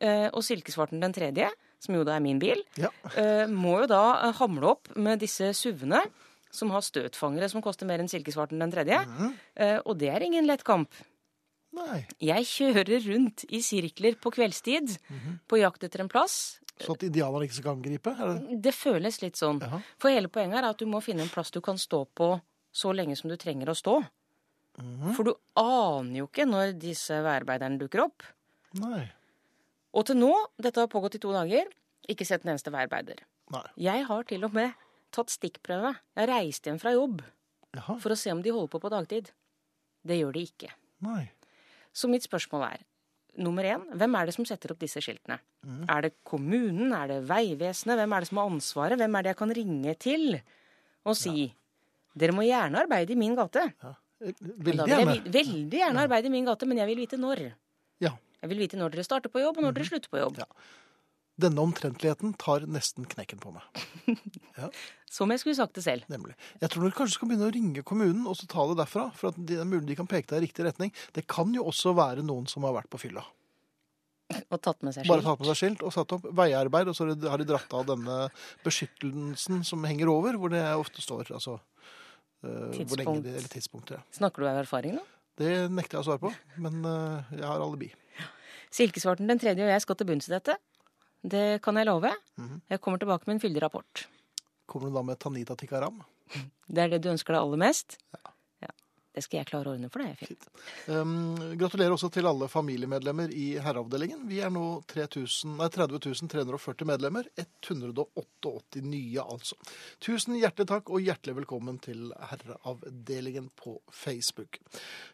Eh, Og Silkesvarten den tredje, som jo da er min bil,
Ja.
eh, må jo da hamle opp med disse SUV-ene, som har støtfangere som koster mer enn Silkesvarten den tredje. Eh, Og det er ingen lett kamp.
Nei.
Jeg kjører rundt i sirkler på kveldstid på jakt etter en plass.
Så at indianerne ikke skal angripe? Det?
Det føles litt sånn.
Jaha.
For hele poenget er at du må finne en plass du kan stå på så lenge som du trenger å stå.
Mhm.
For du aner jo ikke når disse veiarbeiderne dukker opp.
Nei.
Og til nå, dette har pågått i to dager, ikke sett en eneste veiarbeider.
Nei.
Jeg har til og med tatt stikkprøve. Jeg reiste hjem fra jobb
Jaha.
for å se om de holder på på dagtid. Det gjør de ikke.
Nei.
Så mitt spørsmål er nummer én, hvem er det som setter opp disse skiltene?
Mm.
Er det kommunen? Er det Vegvesenet? Hvem er det som har ansvaret? Hvem er det jeg kan ringe til og si dere må gjerne arbeide i min gate.
Ja. Eh, Veldig
jeg
gjerne.
veldig gjerne arbeide i min gate, men jeg vil vite når.
Ja.
Jeg vil vite når dere starter på jobb, og når
Mhm.
dere slutter på jobb.
Ja. Denne omtrentligheten tar nesten knekken på meg. [laughs]
Som jeg skulle sagt det selv.
Nemlig. Jeg tror dere kanskje skal begynne å ringe kommunen og så ta det derfra. For at det er mulig de kan peke deg i riktig retning. Det kan jo også være noen som har vært på fylla. [laughs]
Og tatt med seg skilt.
Bare tatt med seg skilt og satt opp veiarbeid, og så har de- dratt av denne beskyttelsen som henger over, hvor det ofte står altså Tidspunkt. hvor lenge
Tidspunkt.
eller tidspunkter. Ja.
Snakker du av erfaring da?
Det nekter jeg å svare på, men eh, jeg har alibi.
Silkesvarten den tredje og jeg skal til bunns i dette. Det kan jeg love.
Mhm.
Jeg kommer tilbake med en fyldig rapport.
Kommer du da med Tanita Tikaram?
Det er det du ønsker deg aller mest? Ja. Det skal jeg klare å ordne for deg, Fint.
Um, gratulerer også til alle familiemedlemmer i herreavdelingen. Vi er nå 3000, 30 340 medlemmer. 188 nye, altså. Tusen hjertelig takk og hjertelig velkommen til herreavdelingen på Facebook.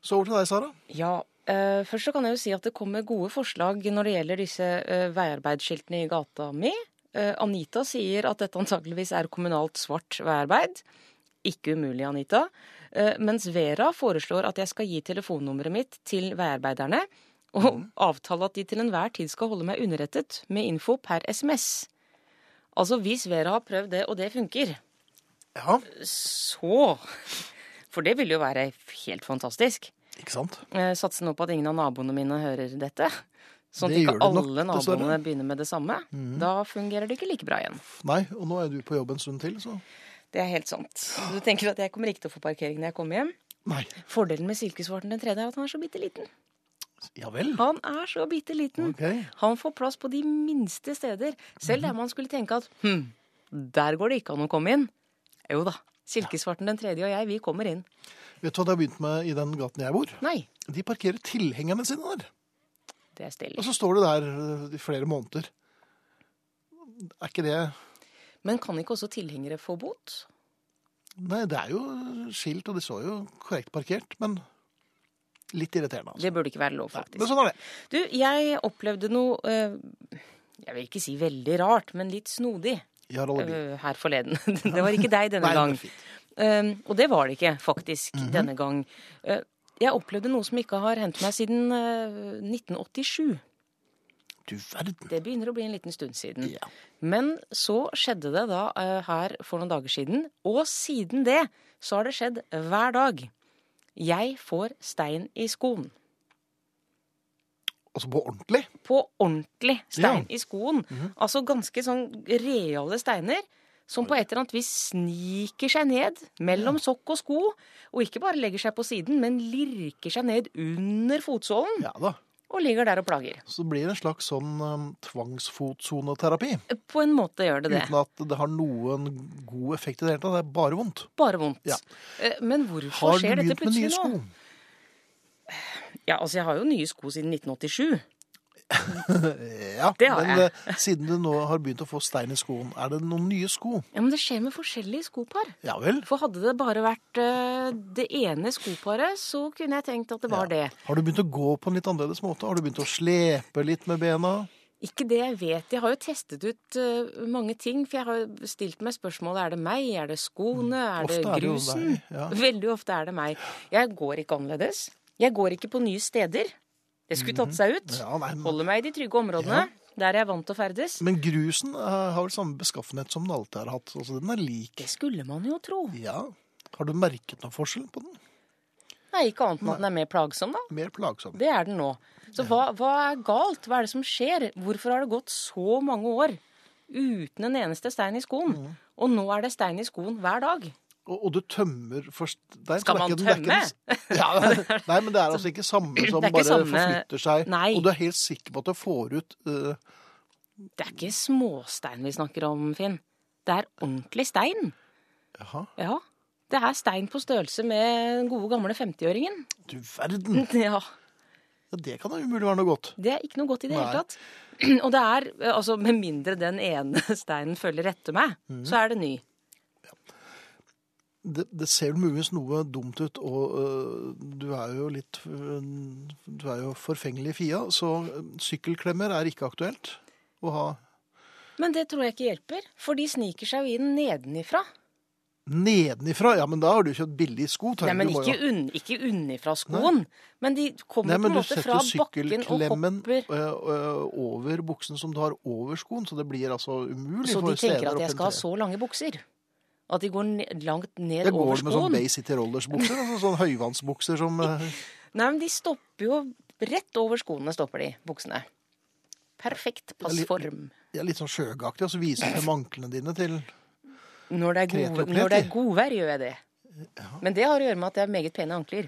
Så over til deg, Sara.
Ja, uh, først så kan jeg jo si at det kommer gode forslag når det gjelder disse uh, veiarbeidsskiltene i gata mi. Uh, Anita sier at dette antakeligvis er kommunalt svart veiarbeid. Ikke umulig, Anita. Eh, mens Vera foreslår at jeg skal gi telefonnummeret mitt til veiarbeiderne, og avtale at de til enhver tid skal holde meg underrettet med info per SMS. Altså hvis Vera har prøvd det, og det funker,
Ja,
så For det ville jo være helt fantastisk.
ikke sant?
Eh, Satser nå på at ingen av naboene mine hører dette. Sånn at ikke
alle nok, dessverre.
Naboene begynner med det samme. Da fungerer det ikke like bra igjen.
Nei, og nå er du på jobb en stund til, så
Det er helt sant. Du tenker at jeg kommer ikke til å få parkering når jeg kommer hjem.
Nei.
Fordelen med silkesvarten den tredje er at han er så bitte liten.
Ja vel.
Han er så bitte liten.
Ok.
Han får plass på de minste steder. Selv der man skulle tenke at hm, der går det ikke an å komme inn. Jo da. Silkesvarten den tredje og jeg, vi kommer inn.
Vet du hva det har begynt med i den gaten jeg bor?
Nei,
De parkerer tilhengerne sine der.
det er
stille.
Og
så står du der i flere måneder. Er ikke det
Men kan ikke også tilhengere få bot?
Nei, det er jo skilt, og det står jo korrekt parkert, men litt irriterende. Altså.
Det burde ikke være lov, faktisk.
Nei, Men sånn er det.
Du, jeg opplevde noe eh, Jeg vil ikke si veldig rart, men litt snodig eh, her forleden. [laughs] Det var ikke deg denne
Nei,
gang. Um, og det var det ikke, faktisk,
Mhm.
denne gang. Uh, jeg opplevde noe som ikke har hendt meg siden uh, 1987.
Du verden.
Det begynner å bli en liten stund siden.
Ja.
Men så skjedde det da uh, her for noen dager siden, og siden det så har det skjedd hver dag. Jeg får stein i skoen.
Altså på ordentlig.
På ordentlig stein
Ja.
I skoen. Altså ganske sånn reale steiner. Som på et eller annet vis sniker seg ned mellom sokk og sko. Og ikke bare legger seg på siden, men lirker seg ned under fotsålen.
Ja da.
Og ligger der og plager.
Så det blir en slags sånn um, tvangsfotsoneterapi.
På en måte gjør det det.
Uten at det har noen god effekt i det hele tatt. Det er bare vondt.
Bare vondt.
Ja.
Eh, Men hvorfor
Har du begynt med nye sko?
Ja, altså Jeg har jo nye sko siden 1987. [laughs]
Ja,
Det har
men
jeg.
eh, siden du nå har begynt å få stein i skoen, er det noen nye sko?
Ja, Men det skjer med forskjellige skopar.
Ja vel?
For hadde det bare vært uh, det ene skoparet, så kunne jeg tenkt at det var det.
Har du begynt å gå på en litt annerledes måte? Har du begynt å slepe litt med bena?
Ikke det jeg vet. Jeg har jo testet ut uh, mange ting. For jeg har stilt meg spørsmålet er det meg, er det skoene, er det
grusen? Er det jo
grusen?
deg, ja. [laughs]
Veldig ofte er det meg. Jeg går ikke annerledes. Jeg går ikke på nye steder. Det skulle tatt seg ut.
Mhm. Ja, nei, men,
Holder meg i de trygge områdene. Der jeg er vant til å ferdes.
men grusen eh, har vel samme beskaffenhet som den alltid har hatt. Altså, den er lik.
Det skulle man jo tro.
Ja. Har du merket noen forskjell på den?
Nei, ikke annet enn at den er mer plagsom, da.
Mer plagsom.
Det er den nå. Så hva, hva er galt? Hva er det som skjer? Hvorfor har det gått så mange år uten en eneste stein i skoen?
Mm.
Og nå er det stein i skoen hver dag.
Og, og du tømmer først stein,
Skal man
ikke- ikke
tømme?
den- Ja, [laughs] nei, men det er altså ikke samme som
ikke
bare
samme-
forflytter seg.
Nei.
Og du er helt sikker på at du får ut uh...
Det er ikke småstein vi snakker om, Finn. Det er ordentlig stein.
Jaha,
Ja. Det er stein på størrelse med den gode gamle 50-åringen.
du verden. [laughs]
Ja.
Ja, det kan da umulig være noe godt.
Det er ikke noe godt i det
Nei.
hele tatt. [clears throat] Og det er, altså med mindre den ene [laughs] steinen følger etter meg,
mm.
så er det ny.
Det, det ser muligens noe dumt ut, og uh, du er jo litt øh, Du er jo forfengelig fia, så øh, sykkelklemmer er ikke aktuelt å ha
Men det tror jeg ikke hjelper, for de sniker seg jo inn nedenifra.
nedenifra. Ja, men da har du kjøpt billig sko.
Nei, men ikke, unn, ikke unnifra skoen. Men de kommer
Nei,
på en måte fra bakken og hopper.
Du setter sykkelklemmen over buksen som du har over skoen, så det blir altså umulig
Så
for
de tenker at jeg skal ha så lange bukser. At de går langt ned over
Det
over
går med sånn
skoen.
Bay City Rollers-bukser, altså sånn høyvannsbukser som [laughs] øh,
Nei, men de stopper jo rett over skoene, stopper de, buksene. Perfekt passform.
ja, litt sånn sjøgaktig, og så viser du manklene dine til
Når det, er når det er godvær, gjør jeg det. Men det har å gjøre med at det er meget pene ankler.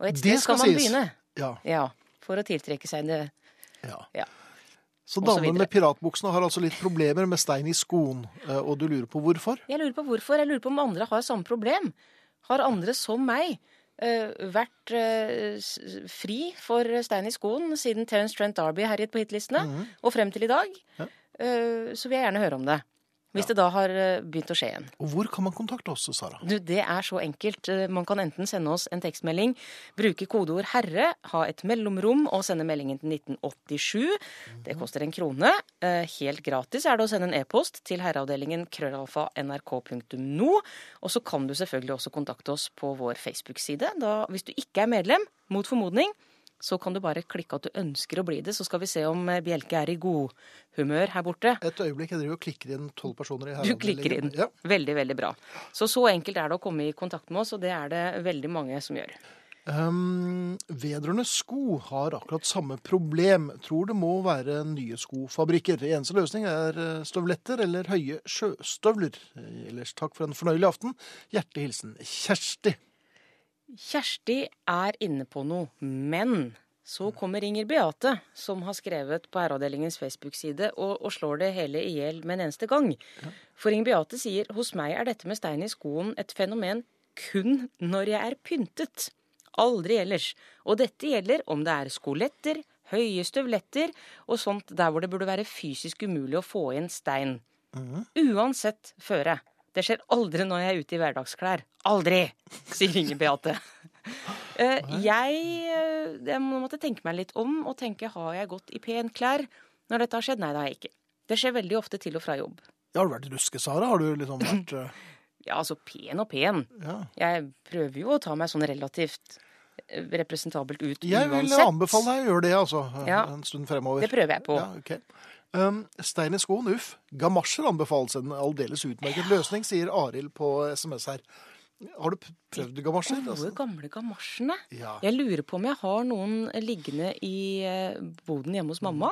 Og et sted
skal
skal man
sies.
begynne.
Ja.
Ja, For å tiltrekke seg det.
ja.
Ja.
Så
Og
damen med piratbuksene har altså litt problemer med stein i skoen, eh, og du lurer på hvorfor?
Jeg lurer på hvorfor. Jeg lurer på om andre har samme problem. Har andre som meg eh, vært eh, fri for stein i skoen siden Terence Trent D'Arby herjet på hitlistene, og frem til i dag?
Ja.
Så vil jeg gjerne høre om det. Hvis det da har eh, begynt å skje igjen.
Og hvor kan man kontakte oss, Sara?
Du, det er så enkelt. Eh, Man kan enten sende oss en tekstmelding, bruke kodeord 'herre', ha et mellomrom og sende meldingen til 1987. Det koster en krone. Eh, Helt gratis er det å sende en e-post til herreavdelingen krøllalfa nrk.no. Og så kan du selvfølgelig også kontakte oss på vår Facebook-side. Hvis du ikke er medlem, mot formodning, så kan du bare klikke at du ønsker å bli det, så skal vi se om eh, Bjelke er i godhumør her borte.
Et øyeblikk, jeg driver og klikker inn tolv personer i
Du klikker inn.
Ja.
Veldig, veldig bra. Så så enkelt er det å komme i kontakt med oss, og det er det veldig mange som gjør.
Um, vedrørende sko har akkurat samme problem. Tror det må være nye skofabrikker. Eneste løsning er eh, støvletter eller høye sjøstøvler. Eh, Ellers takk for en fornøyelig aften. Hjertelig hilsen Kjersti.
Kjersti er inne på noe, men så kommer Inger Beate, som har skrevet på Herreavdelingens Facebook-side, og, og slår det hele i hjel med en eneste gang. For Inger Beate sier hos meg er dette med stein i skoen et fenomen kun når jeg er pyntet. Aldri ellers. Og dette gjelder om det er skoletter, høye støvletter og sånt der hvor det burde være fysisk umulig å få inn stein. Uansett føre. Det skjer aldri når jeg er ute i hverdagsklær. Aldri, sier Inger Beate. Eh, jeg, eh, jeg må- måtte tenke meg litt om og tenke har jeg gått i pen klær når dette har skjedd? Nei, det har jeg ikke. Det skjer veldig ofte til og fra jobb.
Ja, har du vært ruske, Sara? Har du liksom vært eh, [clears throat]
Ja, altså pen og pen.
Ja.
Jeg prøver jo å ta meg sånn relativt representabelt ut
Jeg vil anbefale deg å gjøre det, altså.
Ja.
En stund fremover.
Det prøver jeg på.
Ja, ok. Um, stein i skoen, uff. Gamasjer anbefales en aldeles utmerket løsning, sier Arild på SMS her. Har du prøvd gamasjer?
Gode,
Altså,
gamle gamasjene.
ja,
Jeg lurer på om jeg har noen liggende i eh, boden hjemme hos mamma.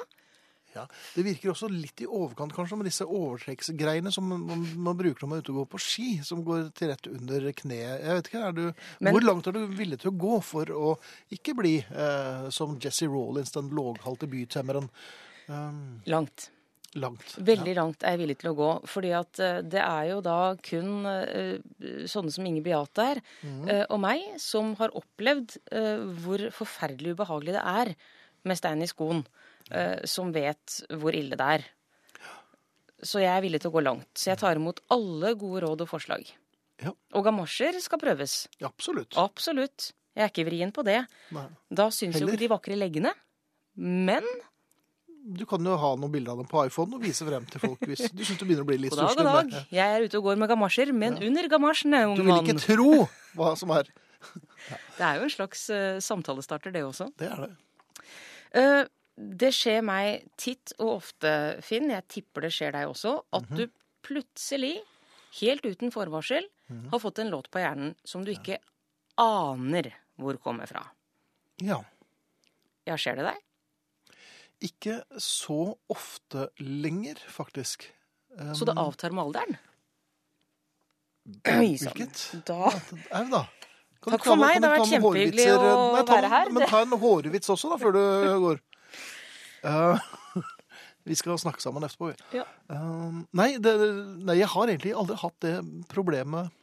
ja. Det virker også litt i overkant kanskje med disse overtrekksgreiene som man, man, bruker når man er ute og går på ski, som går til rett under kneet. Jeg vet ikke, er du,
Men-
Hvor langt er du villig til å gå for å ikke bli eh, som Jesse Rollins, den låghalte bytemmeren? Um,
Langt.
langt.
Veldig langt er jeg villig til å gå. fordi at eh, det er jo da kun eh, sånne som Inger Beate er, mm. og meg, som har opplevd eh, hvor forferdelig ubehagelig det er med stein i skoen, eh, som vet hvor ille det er. Så jeg er villig til å gå langt. Så jeg tar imot alle gode råd og forslag.
Ja.
Og gamasjer skal prøves.
Ja, absolutt.
Absolutt. Jeg er ikke vrien på det.
Nei.
Da syns jo ikke de vakre leggene. Men
Du kan jo ha noen bilder av dem på iPhone og vise frem til folk hvis du syns du begynner å bli litt
god dag, god
stusslig.
dag. Jeg er ute og går med gamasjer, men under gamasjene,
Du vil ikke tro hva som er. [laughs]
Det er jo en slags uh, samtalestarter, det også.
Det er det.
Uh, det skjer meg titt og ofte, Finn, jeg tipper det skjer deg også, at
Mhm.
du plutselig, helt uten forvarsel,
Mhm.
har fått en låt på hjernen som du ikke aner hvor kommer fra.
Ja.
Ja, skjer det deg?
Ikke så ofte lenger, faktisk. Um,
Så det avtar med alderen? Oi sann. Da
Au, da. Kan
Takk for meg,
kan
det har vært kjempehyggelig å
Nei, ta
være her.
Men ta en hårvits også, da, før du [laughs] går. Uh, [laughs] vi skal snakke sammen etterpå. vi.
Ja.
Uh, nei, det, nei, jeg har egentlig aldri hatt det problemet,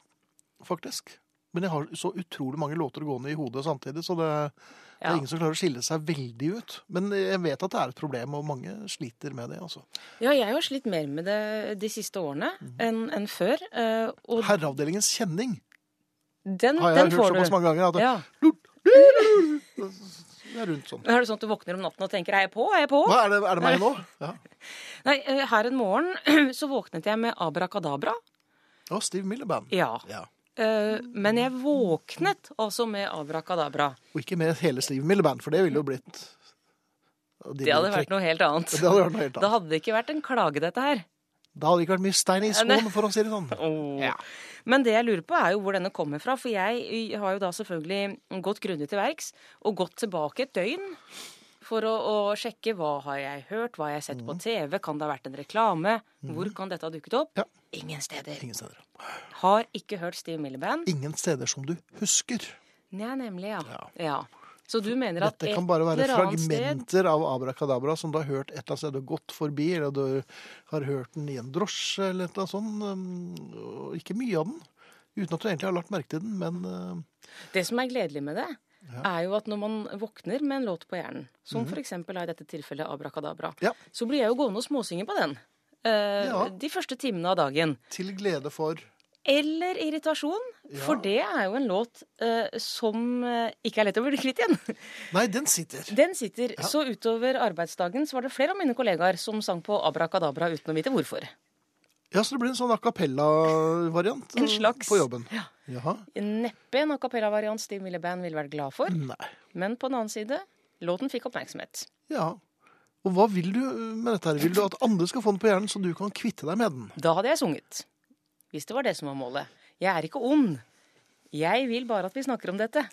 faktisk. Men jeg har så utrolig mange låter gående i hodet samtidig, så det, det er ingen som klarer å skille seg veldig ut. Men jeg vet at det er et problem, og mange sliter med det. altså.
Ja, jeg har slitt mer med det de siste årene
Mhm.
enn en før. eh, Og
Herreavdelingens kjenning
den,
har jeg
den
hørt såpass mange ganger. at det,
Ja. [laughs]
det er rundt sånn.
Er det sånn at du våkner om natten og tenker 'er jeg på', er jeg på'?
Hva er det, er det meg nå? [laughs] Ja.
Nei, eh, her en morgen [clears throat] så våknet jeg med abrakadabra.
Å, Steve Miller-band.
Ja.
Ja.
Eh, Men jeg våknet altså med abrakadabra.
Og ikke med hele Steve Miller-band, for det ville jo blitt
Det hadde vært noe helt annet.
Det hadde vært noe helt
Da hadde det ikke vært en klage, dette her.
Da hadde det ikke vært mye stein i skoen, for å si det sånn. [laughs] Ja.
Men det jeg lurer på, er jo hvor denne kommer fra. For jeg har jo da selvfølgelig gått grundig til verks og gått tilbake et døgn for å, å sjekke hva har jeg hørt, hva har jeg sett på TV, kan det ha vært en reklame, hvor kan dette ha dukket opp?
Ja.
Ingen steder.
Ingen steder.
Har ikke hørt Steve Miller-band.
Ingen steder som du husker.
Nei, nemlig, ja.
Ja.
ja. Så du mener at
Dette kan bare være fragmenter av Abrakadabra som du har hørt et eller annet sted du gått forbi, eller du har hørt den i en drosje eller et eller annet sånt. um, Ikke mye av den. Uten at du egentlig har lagt merke til den, men uh,
Det som er gledelig med det, er jo at når man våkner med en låt på hjernen, som for eksempel er i dette tilfellet Abrakadabra.
Ja.
så blir jeg jo gående og småsynge på den. eh,
Ja.
De første timene av dagen.
til glede for
Eller irritasjon, for det er jo en låt eh, som eh, ikke er lett å bli kvitt igjen.
Nei, den sitter.
Den sitter. Så utover arbeidsdagen så var det flere av mine kollegaer som sang på Abrakadabra uten å vite hvorfor.
Ja, så det blir en sånn a cappella-variant
En slags.
på jobben.
Ja.
Jaha.
Neppe en a cappella-variant Steve Miller Band ville vært glad for.
Nei.
Men på den annen side, låten fikk oppmerksomhet.
Ja. Og hva vil du med dette her? Vil du at andre skal få den på hjernen, så du kan kvitte deg med den?
Da hadde jeg sunget. Hvis det var det som var målet. Jeg er ikke ond. Jeg vil bare at vi snakker om dette.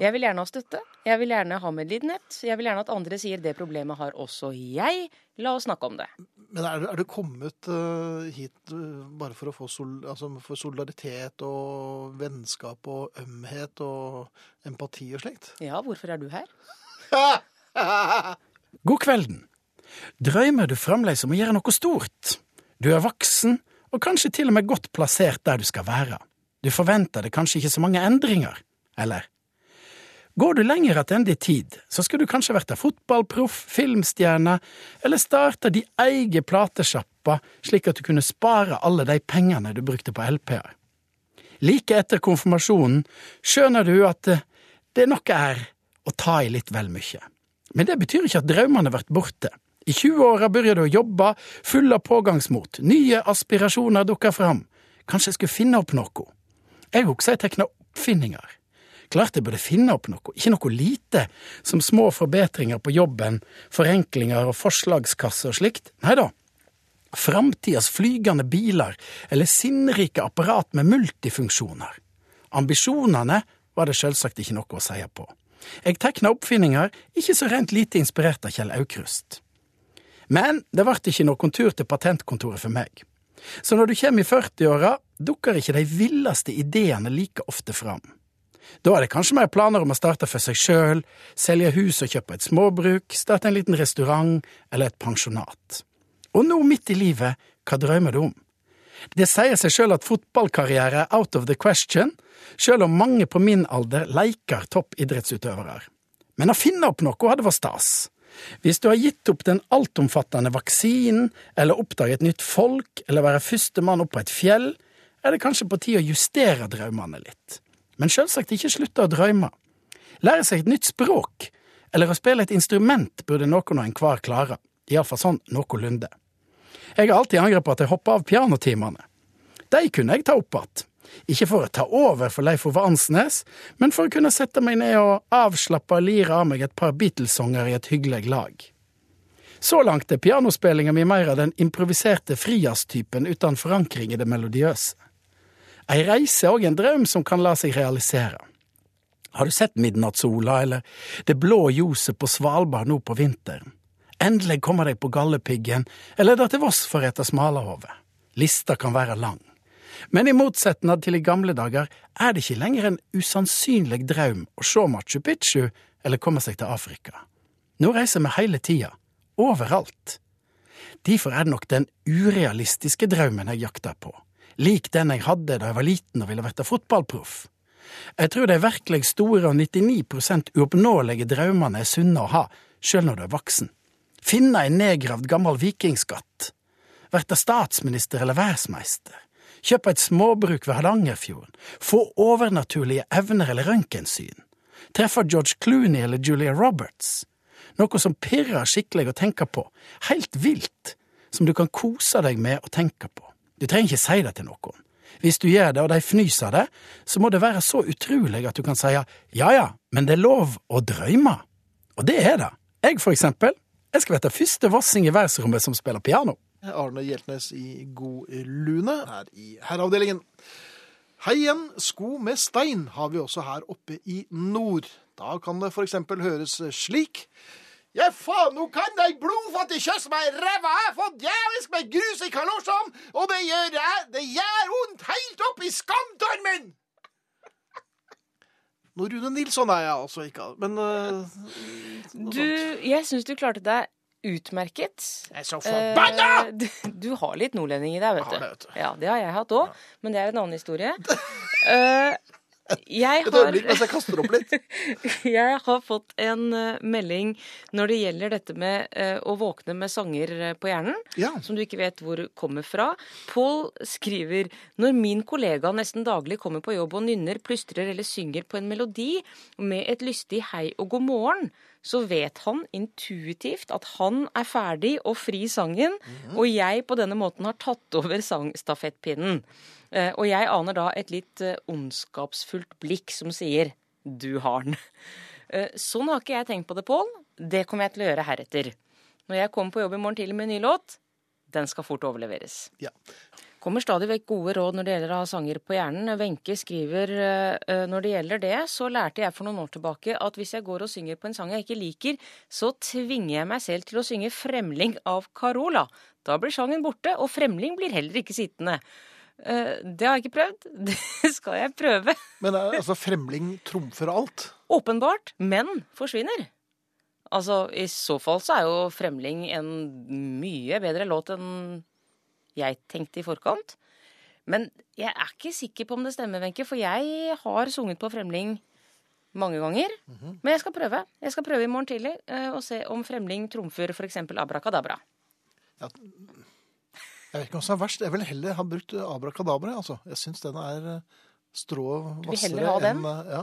Jeg vil gjerne ha støtte. Jeg vil gjerne ha medlidenhet. Jeg vil gjerne at andre sier det problemet har også jeg. La oss snakke om det.
Men er, er du kommet uh, hit uh, bare for å få sol, altså for solidaritet og vennskap og ømhet og empati og slikt?
Ja, hvorfor er du her? [laughs]
God kvelden. Drømmer du fremdeles om å gjøre noe stort? Du er voksen, og kanskje til og med godt plassert der du skal være. Du forventer det kanskje ikke så mange endringer, eller? Går du lenger tilbake i tid, så skulle du kanskje vært fotballproff, filmstjerne, eller starta di eige platesjappa slik at du kunne spare alle de pengene du brukte på LP-er. Like etter konfirmasjonen skjønner du at det noe er å ta i litt vel mye. Men det betyr ikke at drømmene blir borte. I 20-åra begynner du å jobbe, full av pågangsmot, nye aspirasjoner dukker fram. Kanskje jeg skulle finne opp noe. Jeg husker jeg tegna oppfinninger. Klart jeg burde finne opp noe, ikke noe lite, som små forbedringer på jobben, forenklinger og forslagskasse og slikt. Nei da. Framtidas flygende biler eller sinnrike apparat med multifunksjoner. Ambisjonene var det selvsagt ikke noe å si på. Jeg tekna oppfinninger, ikke så rent lite inspirert av Kjell Aukrust. Men det ble ikke noen tur til patentkontoret for meg. Så når du kommer i 40-åra, dukker ikke de villeste ideene like ofte fram. Da er det kanskje mer planer om å starte for seg sjøl, selge hus og kjøpe et småbruk, starte en liten restaurant eller et pensjonat. Og nå midt i livet, hva drømmer du om? Det sier seg sjøl at fotballkarriere er out of the question, sjøl om mange på min alder leker toppidrettsutøvere. Men å finne opp noe hadde vært stas. Hvis du har gitt opp den altomfattende vaksinen, eller oppdaget et nytt folk, eller være førstemann opp på et fjell, er det kanskje på tide å justere drømmene litt. Men selvsagt ikke slutte å drømme. Lære seg et nytt språk, eller å spille et instrument burde noen og enhver klare, iallfall sånn noenlunde. Jeg har alltid angret på at jeg hoppa av pianotimene. De kunne jeg ta opp igjen. Ikke for å ta over for Leif Ove Ansnes, men for å kunne sette meg ned og avslappe og lire av meg et par Beatles-sanger i et hyggelig lag. Så langt er pianospillinga mi mer av den improviserte frijazztypen uten forankring i det melodiøse. Ei reise er òg en drøm som kan la seg realisere. Har du sett Midnattssola eller Det blå ljoset på Svalbard nå på vinteren? Endelig kommer deg på Galdhøpiggen, eller dra til Voss for å ete smalahovet. Lista kan være lang. Men i motsetning til i gamle dager er det ikke lenger en usannsynlig drøm å se Machu Picchu eller komme seg til Afrika. Nå reiser vi hele tida, overalt. Derfor er det nok den urealistiske drømmen jeg jakter på, lik den jeg hadde da jeg var liten og ville bli fotballproff. Jeg tror de virkelig store og 99% uoppnåelige drømmene er sunne å ha, sjøl når du er voksen. Finne en nedgravd gammel vikingskatt. Verte statsminister eller verdensmeister. Kjøpe et småbruk ved Hardangerfjorden. Få overnaturlige evner eller røntgensyn. Treffe George Clooney eller Julia Roberts. Noe som pirrer skikkelig å tenke på. Helt vilt. Som du kan kose deg med å tenke på. Du trenger ikke si det til noen. Hvis du gjør det og de fnyser det, så må det være så utrolig at du kan si ja ja, men det er lov å drømme. Og det er det. Jeg, for eksempel, jeg skal være første vossing i verdensrommet som spiller piano.
Arne Hjeltnes i god lune her i Herreavdelingen. Hei igjen. Sko med stein har vi også her oppe i nord. Da kan det f.eks. høres slik. Ja, faen, nå kan de blodfattig kysse meg i ræva! Jeg har fått djevelsk med grus i kalosjene, og det gjør jeg. Det gjør vondt helt opp i skamtarmen! Nå Rune Nilsson er jeg altså ikke, men uh,
Du, jeg syns du klarte deg utmerket.
Jeg er så forbanna!
Uh, du, du har litt nordlending i deg, vet du.
det, vet du.
Ja, det har jeg hatt òg, men det er en annen historie. Eh, [laughs] jeg
Et
har
øyeblikk mens jeg kaster opp litt. [laughs]
Jeg har fått en eh, melding når det gjelder dette med eh, å våkne med sanger eh, på hjernen,
Ja.
som du ikke vet hvor kommer fra. Pål skriver når min kollega nesten daglig kommer på jobb og nynner, plystrer eller synger på en melodi med et lystig hei og god morgen, så vet han intuitivt at han er ferdig og fri sangen, og jeg på denne måten har tatt over sangstafettpinnen. Eh, Og jeg aner da et litt eh, ondskapsfullt blikk som sier 'du har den'. Eh, Sånn har ikke jeg tenkt på det, Pål. Det kommer jeg til å gjøre heretter. Når jeg kommer på jobb i morgen tidlig med en ny låt, den skal fort overleveres.
Ja.
Kommer stadig vekk gode råd når det gjelder å ha sanger på hjernen. Wenche skriver eh, eh, når det gjelder det, så lærte jeg for noen år tilbake at hvis jeg går og synger på en sang jeg ikke liker, så tvinger jeg meg selv til å synge 'Fremling' av Carola. Da blir sangen borte, og 'Fremling' blir heller ikke sittende. Eh, Det har jeg ikke prøvd. [laughs] Det skal jeg prøve.
Men altså, fremling trumfer alt.
Åpenbart, men forsvinner. Altså, i så fall så er jo Fremling en mye bedre låt enn jeg tenkte i forkant. Men jeg er ikke sikker på om det stemmer, Wenche, for jeg har sunget på Fremling mange ganger. Men jeg skal prøve. Jeg skal prøve i morgen tidlig eh, og se om Fremling trumfer f.eks. Abrakadabra.
Jeg vet ikke hva som er verst. Jeg vil heller ha brukt abrakadabra. Altså. Jeg syns den er stråvassere. Du
vil heller ha den?
enn eh, Ja,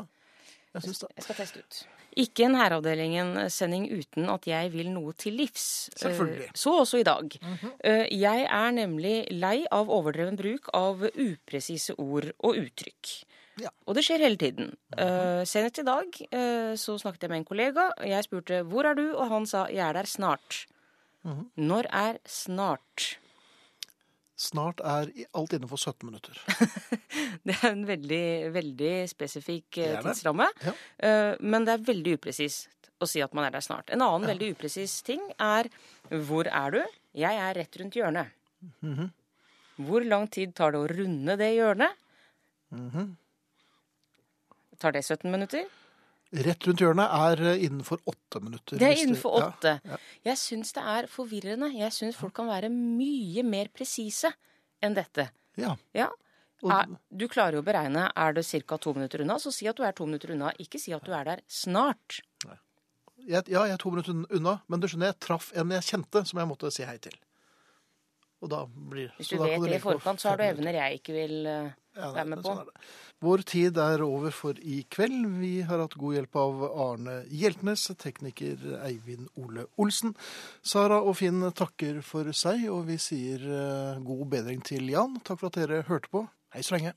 jeg.
Jeg skal teste ut. Ikke en Herreavdelingen-sending uten at jeg vil noe til livs.
Selvfølgelig.
Eh, Så også i dag. Eh, Jeg er nemlig lei av overdreven bruk av upresise ord og uttrykk.
Ja.
Og det skjer hele tiden. Eh, Senest i dag eh, så snakket jeg med en kollega. Jeg spurte 'hvor er du?' og han sa 'jeg er der snart'. Når er snart?
Snart er alt innenfor 17 minutter. [laughs]
Det er en veldig, veldig spesifikk eh, tidsramme.
Ja.
Eh, Men det er veldig upresist å si at man er der snart. En annen veldig upresis ting er hvor er du? Jeg er rett rundt hjørnet.
Mhm.
Hvor lang tid tar det å runde det hjørnet?
Mhm.
Tar det 17 minutter?
Rett rundt hjørnet er eh, innenfor åtte minutter.
Det er innenfor åtte.
ja.
Jeg syns det er forvirrende. Jeg syns folk kan være mye mer presise enn dette.
Ja.
Ja. Er, du klarer jo å beregne er det ca. to minutter unna, så si at du er to minutter unna. Ikke si at du er der snart.
jeg, ja, jeg er to minutter unna, men du skjønner, jeg traff en jeg kjente som jeg måtte si hei til. Og da blir
Hvis
så
du
da
vet det i forkant, så har du evner jeg ikke vil være med på.
Vår tid er over for i kveld. Vi har hatt god hjelp av Arne Hjeltnes, tekniker Eivind Ole Olsen. Sara og Finn takker for seg, og vi sier eh, god bedring til Jan. Takk for at dere hørte på. Hei så lenge.